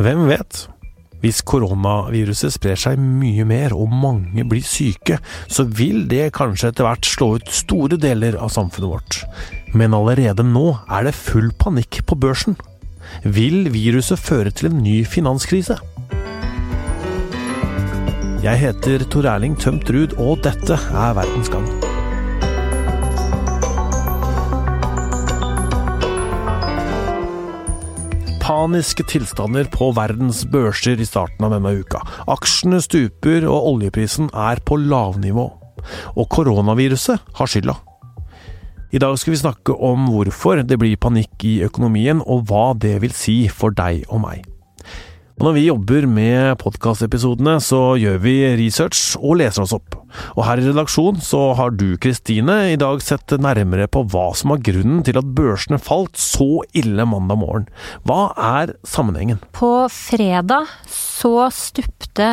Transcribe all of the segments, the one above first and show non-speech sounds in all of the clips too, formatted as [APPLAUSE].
Hvem vet? Hvis koronaviruset sprer seg mye mer og mange blir syke, så vil det kanskje etter hvert slå ut store deler av samfunnet vårt. Men allerede nå er det full panikk på børsen. Vil viruset føre til en ny finanskrise? Jeg heter Tor Erling Tømt Ruud, og dette er Verdens gang. Paniske tilstander på verdens børser i starten av denne uka. Aksjene stuper, og oljeprisen er på lavnivå. Og koronaviruset har skylda. I dag skal vi snakke om hvorfor det blir panikk i økonomien, og hva det vil si for deg og meg. Og når vi jobber med podkastepisodene, så gjør vi research og leser oss opp. Og her i redaksjonen så har du, Kristine, i dag sett nærmere på hva som var grunnen til at børsene falt så ille mandag morgen. Hva er sammenhengen? På fredag så stupte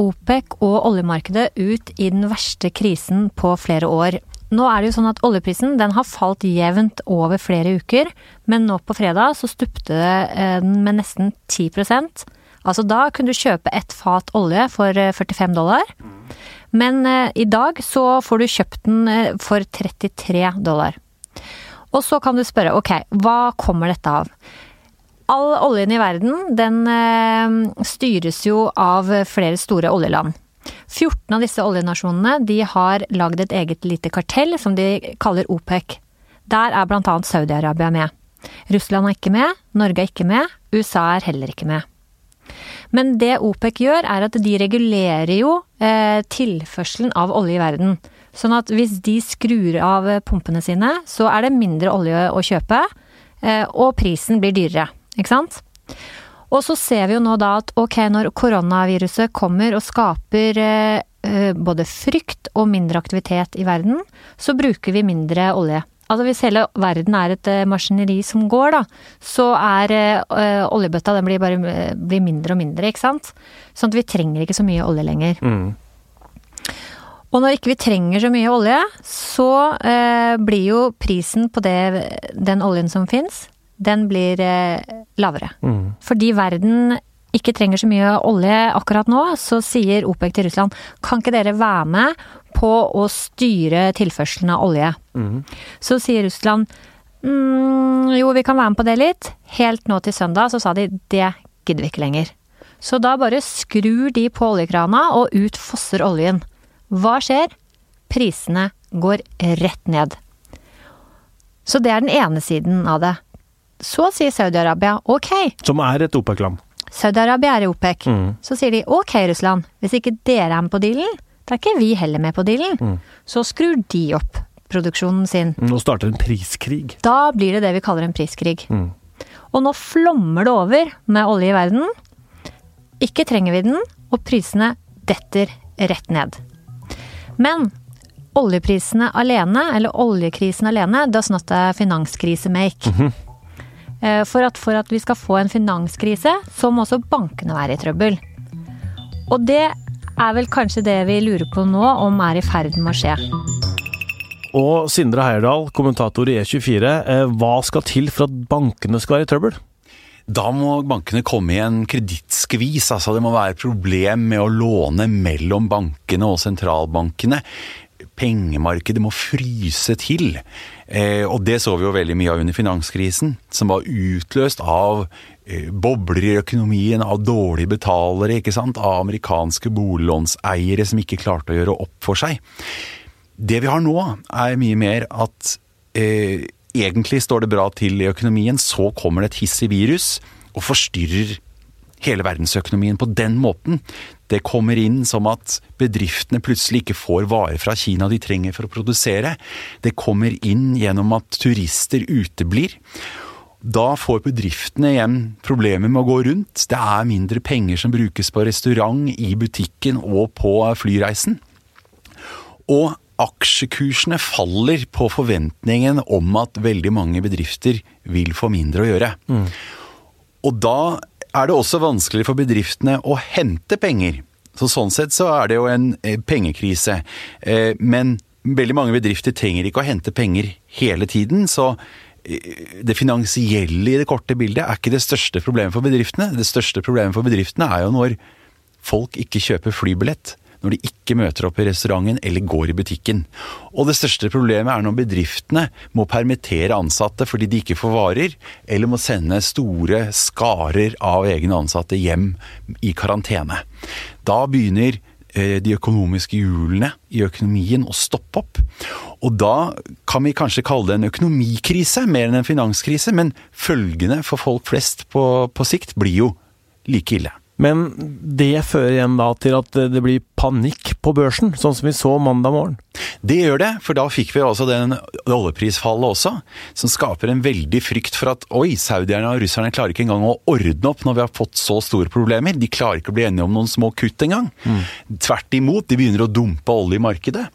OPEC og oljemarkedet ut i den verste krisen på flere år. Nå er det jo sånn at oljeprisen den har falt jevnt over flere uker, men nå på fredag så stupte eh, den med nesten 10 Altså da kunne du kjøpe ett fat olje for 45 eh, dollar. Men eh, i dag så får du kjøpt den eh, for 33 dollar. Og så kan du spørre ok, hva kommer dette av? All oljen i verden den styres jo av flere store oljeland. 14 av disse oljenasjonene de har lagd et eget lite kartell som de kaller OPEC. Der er annet Saudi-Arabia med. Russland er ikke med, Norge er ikke med, USA er heller ikke med. Men det OPEC gjør, er at de regulerer jo eh, tilførselen av olje i verden. Sånn at hvis de skrur av pumpene sine, så er det mindre olje å kjøpe, eh, og prisen blir dyrere. Ikke sant? Og så ser vi jo nå da at ok, når koronaviruset kommer og skaper eh, eh både frykt og mindre aktivitet i verden, så bruker vi mindre olje. Altså hvis hele verden er et uh, maskineri som går, da, så er uh, oljebøtta den blir bare blir mindre og mindre, ikke sant. Sånn at vi trenger ikke så mye olje lenger. Mm. Og når ikke vi trenger så mye olje, så uh, blir jo prisen på det, den oljen som fins, den blir lavere. Mm. Fordi verden ikke trenger så mye olje akkurat nå, så sier OPEC til Russland kan ikke dere være med på å styre tilførselen av olje? Mm. Så sier Russland mm, jo, vi kan være med på det litt. Helt nå til søndag så sa de det gidder vi ikke lenger. Så da bare skrur de på oljekrana, og ut fosser oljen. Hva skjer? Prisene går rett ned. Så det er den ene siden av det. Så sier Saudi-Arabia ok. Som er et OPEC-land. Saudi-Arabia er i OPEC. Mm. Så sier de ok, Russland, hvis ikke dere er med på dealen, da er ikke vi heller med på dealen. Mm. Så skrur de opp produksjonen sin. Nå starter en priskrig. Da blir det det vi kaller en priskrig. Mm. Og nå flommer det over med olje i verden. Ikke trenger vi den, og prisene detter rett ned. Men oljeprisene alene, eller oljekrisen alene, does not a finanskrise make. Mm -hmm. For at, for at vi skal få en finanskrise, så må også bankene være i trøbbel. Og det er vel kanskje det vi lurer på nå, om er i ferd med å skje. Og Sindre Heierdal, kommentator i E24. Eh, hva skal til for at bankene skal være i trøbbel? Da må bankene komme i en kredittskvis. Altså det må være problem med å låne mellom bankene og sentralbankene. Pengemarkedet må fryse til. Eh, og det så vi jo veldig mye av under finanskrisen, som var utløst av Eh, bobler i økonomien av dårlige betalere, ikke sant, av amerikanske boliglånseiere som ikke klarte å gjøre opp for seg. Det vi har nå, er mye mer at eh, egentlig står det bra til i økonomien, så kommer det et hissig virus og forstyrrer hele verdensøkonomien på den måten. Det kommer inn som at bedriftene plutselig ikke får varer fra Kina de trenger for å produsere. Det kommer inn gjennom at turister uteblir. Da får bedriftene igjen problemer med å gå rundt. Det er mindre penger som brukes på restaurant, i butikken og på flyreisen. Og aksjekursene faller på forventningen om at veldig mange bedrifter vil få mindre å gjøre. Mm. Og da er det også vanskelig for bedriftene å hente penger. Så sånn sett så er det jo en eh, pengekrise. Eh, men veldig mange bedrifter trenger ikke å hente penger hele tiden, så det finansielle i det korte bildet er ikke det største problemet for bedriftene. Det største problemet for bedriftene er jo når folk ikke kjøper flybillett når de ikke møter opp i restauranten eller går i butikken. Og det største problemet er når bedriftene må permittere ansatte fordi de ikke får varer, eller må sende store skarer av egne ansatte hjem i karantene. Da begynner eh, de økonomiske hjulene i økonomien å stoppe opp. Og da kan vi kanskje kalle det en økonomikrise mer enn en finanskrise, men følgene for folk flest på, på sikt blir jo like ille. Men det fører igjen da til at det blir panikk på børsen, sånn som vi så mandag morgen? Det gjør det, for da fikk vi altså den oljeprisfallet også, som skaper en veldig frykt for at oi, saudierne og russerne klarer ikke engang å ordne opp når vi har fått så store problemer. De klarer ikke å bli enige om noen små kutt engang. Mm. Tvert imot, de begynner å dumpe olje i markedet.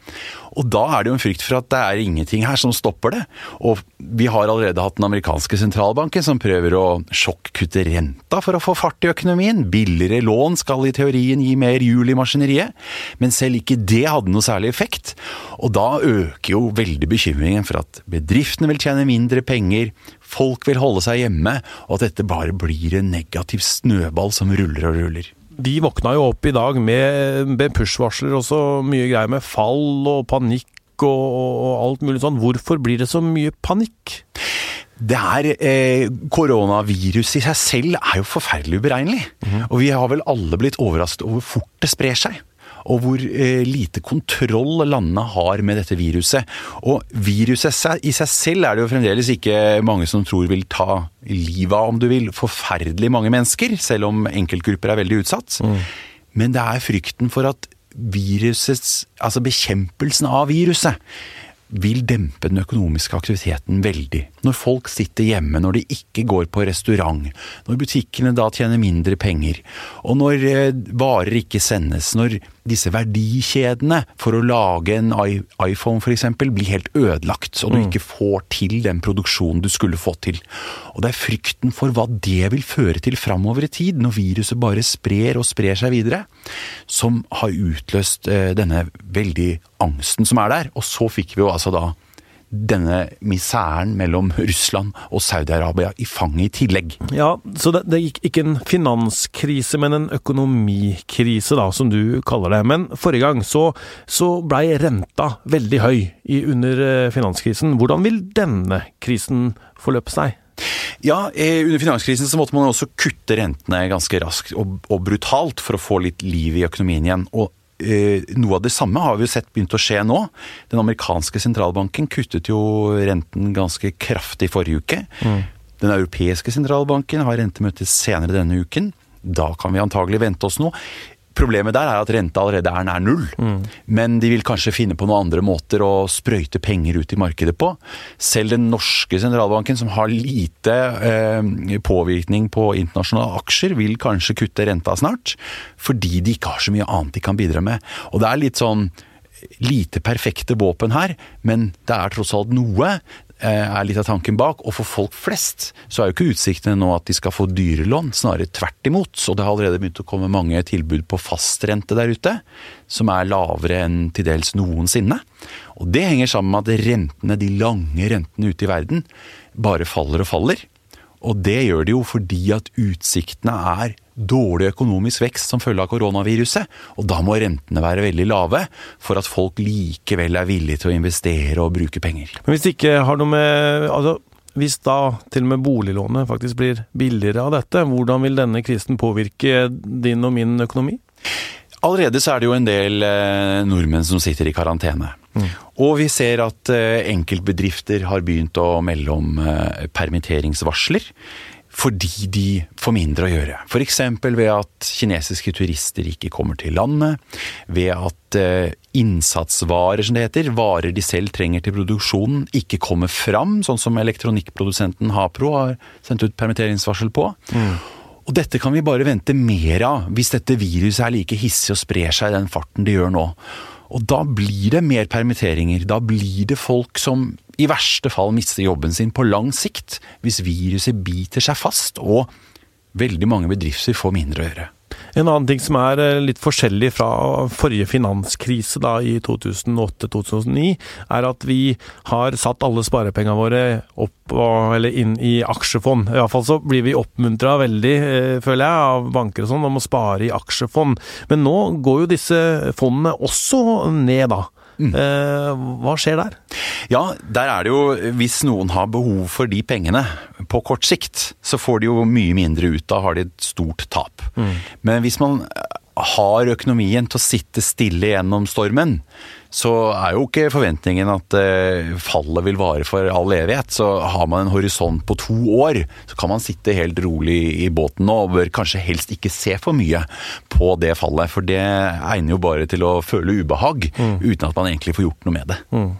Og da er det jo en frykt for at det er ingenting her som stopper det. Og vi har allerede hatt den amerikanske sentralbanken som prøver å sjokkkutte renta for å få fart i økonomien. Billigere lån skal i teorien gi mer hjul i maskineriet. Men selv ikke det hadde noe særlig effekt. Og da øker jo veldig bekymringen for at bedriftene vil tjene mindre penger, folk vil holde seg hjemme, og at dette bare blir en negativ snøball som ruller og ruller. De våkna jo opp i dag med, med push-varsler og så mye greier med fall og panikk og, og, alt mulig sånn. Hvorfor blir det så mye panikk? Det er eh, Koronaviruset i seg selv er jo forferdelig uberegnelig. Mm. Og vi har vel alle blitt overrasket over hvor fort det sprer seg og hvor eh, lite kontroll landene har med dette viruset. Og viruset i seg selv er det jo fremdeles ikke mange som tror vil ta livet av, om du vil, forferdelig mange mennesker, selv om enkeltgrupper er veldig utsatt. Mm. Men det er frykten for at virusets Altså bekjempelsen av viruset vil dempe den økonomiske aktiviteten veldig. Når folk sitter hjemme, når de ikke går på restaurant, når butikkene da tjener mindre penger, og når eh, varer ikke sendes, når disse verdikjedene for å lage en iPhone f.eks. blir helt ødelagt, og du mm. ikke får til den produksjonen du skulle få til. Og det er frykten for hva det vil føre til framover i tid, når viruset bare sprer og sprer seg videre, som har utløst eh, denne veldig angsten som er der. Og så fikk vi jo altså da denne misæren mellom Russland og Saudi-Arabia i fanget i tillegg. Ja, Så det, det, gikk ikke en finanskrise, men en økonomikrise, da, som du kaller det. Men forrige gang så, så blei renta veldig høy i, under eh, finanskrisen. Hvordan vil denne krisen forløpe seg? Ja, eh, under finanskrisen så måtte man også kutte rentene ganske raskt og, og brutalt for å få litt liv i økonomien igjen. Og noe av det samme har vi jo sett begynt å skje nå. Den amerikanske sentralbanken kuttet jo renten ganske kraftig forrige uke. Mm. Den europeiske sentralbanken har rentemøte senere denne uken. Da kan vi antagelig vente oss noe. Problemet der er at renta allerede er nær null. Mm. Men de vil kanskje finne på noen andre måter å sprøyte penger ut i markedet på. Selv den norske sentralbanken, som har lite eh, påvirkning på internasjonale aksjer, vil kanskje kutte renta snart. Fordi de ikke har så mye annet de kan bidra med. Og det er litt sånn lite perfekte våpen her, men det er tross alt noe. Eh, er litt av tanken bak. Og for folk flest så er jo ikke utsiktene nå at de skal få dyrelån, snarere tvert imot. Så det har allerede begynt å komme mange tilbud på fastrente der ute, som er lavere enn til dels noensinne. Og det henger sammen med at rentene, de lange rentene ute i verden, bare faller og faller. Og det gjør de jo fordi at utsiktene er dårlig økonomisk vekst som følge av koronaviruset, og da må rentene være veldig lave for at folk likevel er villige til å investere og bruke penger. Men hvis det ikke har noe med altså hvis da til og med boliglånet faktisk blir billigere av dette, hvordan vil denne krisen påvirke din og min økonomi? Allerede så er det jo en del eh, nordmenn som sitter i karantene. Mm. Og vi ser at eh, enkeltbedrifter har begynt å melde om eh, permitteringsvarsler fordi de får mindre å gjøre. F.eks. ved at kinesiske turister ikke kommer til landet, ved at eh, innsatsvarer, som det heter, varer de selv trenger til produksjonen, ikke kommer fram, sånn som elektronikkprodusenten Hapro har sendt ut permitteringsvarsel på. Mm. Og dette kan vi bare vente mer av, hvis dette viruset er like hissig og sprer seg i den farten det gjør nå. Og da blir det mer permitteringer. Da blir det folk som i verste fall mister jobben sin på lang sikt, hvis viruset biter seg fast og veldig mange bedrifter får mindre å gjøre. En annen ting som er eh, litt forskjellig fra forrige finanskrise da i 2008-2009, er at vi har satt alle sparepengene våre opp eller inn i aksjefond. Fall så blir vi oppmuntra veldig, eh, føler jeg, av banker og sånn om å spare i aksjefond. Men nå går jo disse fondene også ned, da. Mm. Eh, hva skjer der? Ja, der er det jo Hvis noen har behov for de pengene på kort sikt, så får de jo mye mindre ut. Da har de et stort tap. Mm. Men hvis man har økonomien til å sitte stille gjennom stormen, så er jo ikke forventningen at eh, fallet vil vare for all evighet. Så har man en horisont på to år, så kan man sitte helt rolig i båten nå og bør kanskje helst ikke se for mye på det fallet. For det egner jo bare til å føle ubehag, mm. uten at man egentlig får gjort noe med det. Mm.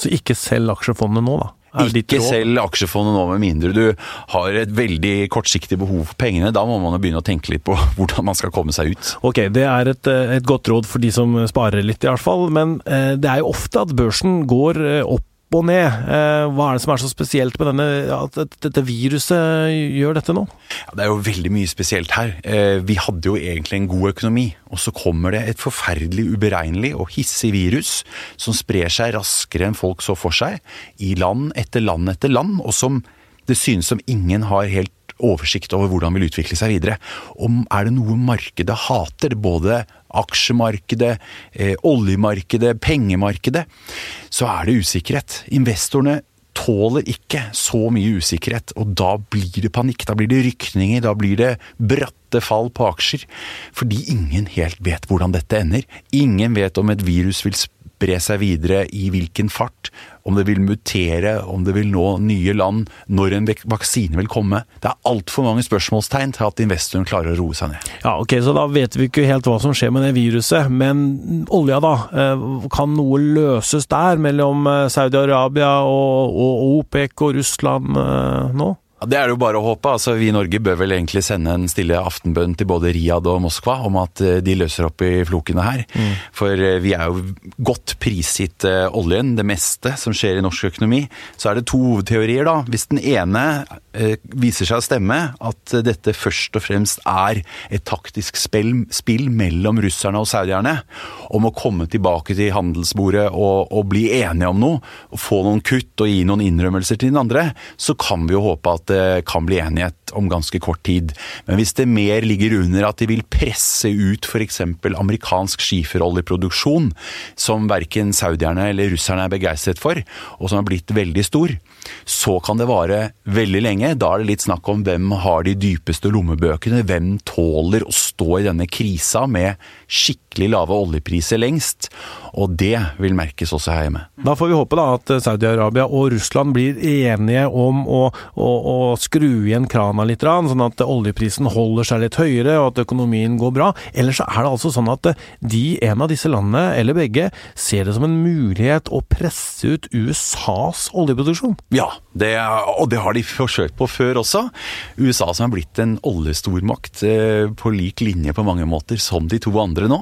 Så ikke selg aksjefondet nå, da? Ikke selg aksjefondet nå med mindre du har et veldig kortsiktig behov for pengene. Da må man jo begynne å tenke litt på [LAUGHS] hvordan man skal komme seg ut. Ok, det er et, eh, et godt råd for de som sparer litt, i hvert fall. Men eh, det er jo ofte at børsen går eh, og ned. Eh, hva er det som er så spesielt med denne, at dette viruset gjør dette nå? Ja, det er jo veldig mye spesielt her. Eh, vi hadde jo egentlig en god økonomi, og så kommer det et forferdelig uberegnelig og hissig virus som sprer seg raskere enn folk så for seg, i land etter land etter land, og som det synes som ingen har helt oversikt over hvordan vil utvikle seg videre. Om er det noe markedet hater, både aksjemarkedet, eh, oljemarkedet, pengemarkedet, så er det usikkerhet. Investorene tåler ikke så mye usikkerhet, og da blir det panikk. Da blir det rykninger, da blir det bratte fall på aksjer. Fordi ingen helt vet hvordan dette ender. Ingen vet om et virus vil spre seg videre, i hvilken fart om det vil mutere, om det vil nå nye land, når en vaksine vil komme. Det er altfor mange spørsmålstegn til at investoren klarer å roe seg ned. Ja, ok, Så da vet vi ikke helt hva som skjer med det viruset. Men olja, da? Eh, kan noe løses der mellom eh, Saudi-Arabia og, OPEC og Russland eh, nå? Det er det jo bare å håpe. Altså, vi i Norge bør vel egentlig sende en stille aftenbønn til både Riyadh og Moskva om at eh, de løser opp i flokene her. Mm. For eh, vi er jo godt prisgitt eh, oljen, det meste som skjer i norsk økonomi. Så er det to hovedteorier, da. Hvis den ene viser seg å stemme, at dette først og fremst er et taktisk spill, spill mellom russerne og saudierne om å komme tilbake til handelsbordet og, og bli enige om noe, og få noen kutt og gi noen innrømmelser til den andre, så kan vi jo håpe at det kan bli enighet om ganske kort tid. Men hvis det mer ligger under at de vil presse ut f.eks. amerikansk skiferoljeproduksjon, som verken saudierne eller russerne er begeistret for, og som har blitt veldig stor, så kan det vare veldig lenge. Da er det litt snakk om hvem har de dypeste lommebøkene, hvem tåler å stå i denne krisa med skikkelig lave oljepriser lengst. Og det vil merkes også her hjemme. Da får vi håpe da at Saudi-Arabia og Russland blir enige om å, å, å skru igjen krana litt, sånn at oljeprisen holder seg litt høyere og at økonomien går bra. Eller så er det altså sånn at de, en av disse landene, eller begge, ser det som en mulighet å presse ut USAs oljeproduksjon. Ja, det, og det har de forsøkt på før også. USA som er blitt en oljestormakt eh, på lik linje på mange måter som de to andre nå.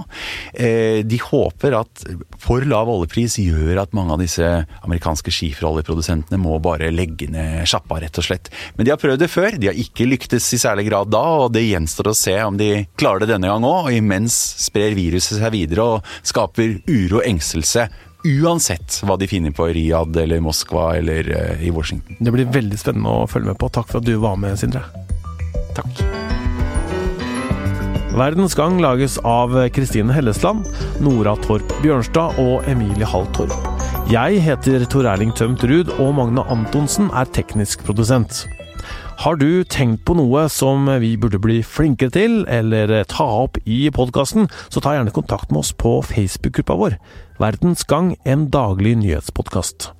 Eh, de håper at for lav oljepris gjør at mange av disse amerikanske skiferoljeprodusentene må bare legge ned sjappa, rett og slett. Men de har prøvd det før. De har ikke lyktes i særlig grad da, og det gjenstår å se om de klarer det denne gang òg. Og imens sprer viruset seg videre og skaper uro og engstelse uansett hva de finner på i Riyadh eller Moskva eller uh, i Washington. Det blir veldig spennende å følge med på. Takk for at du var med, Sindre. Takk. Verdens Gang lages av Kristine Hellesland, Nora Torp Bjørnstad og Emilie Hall Torp. Jeg heter Tor Erling Tømt Ruud, og Magne Antonsen er teknisk produsent. Har du tenkt på noe som vi burde bli flinkere til, eller ta opp i podkasten, så ta gjerne kontakt med oss på Facebook-gruppa vår. Verdens Gang, en daglig nyhetspodkast.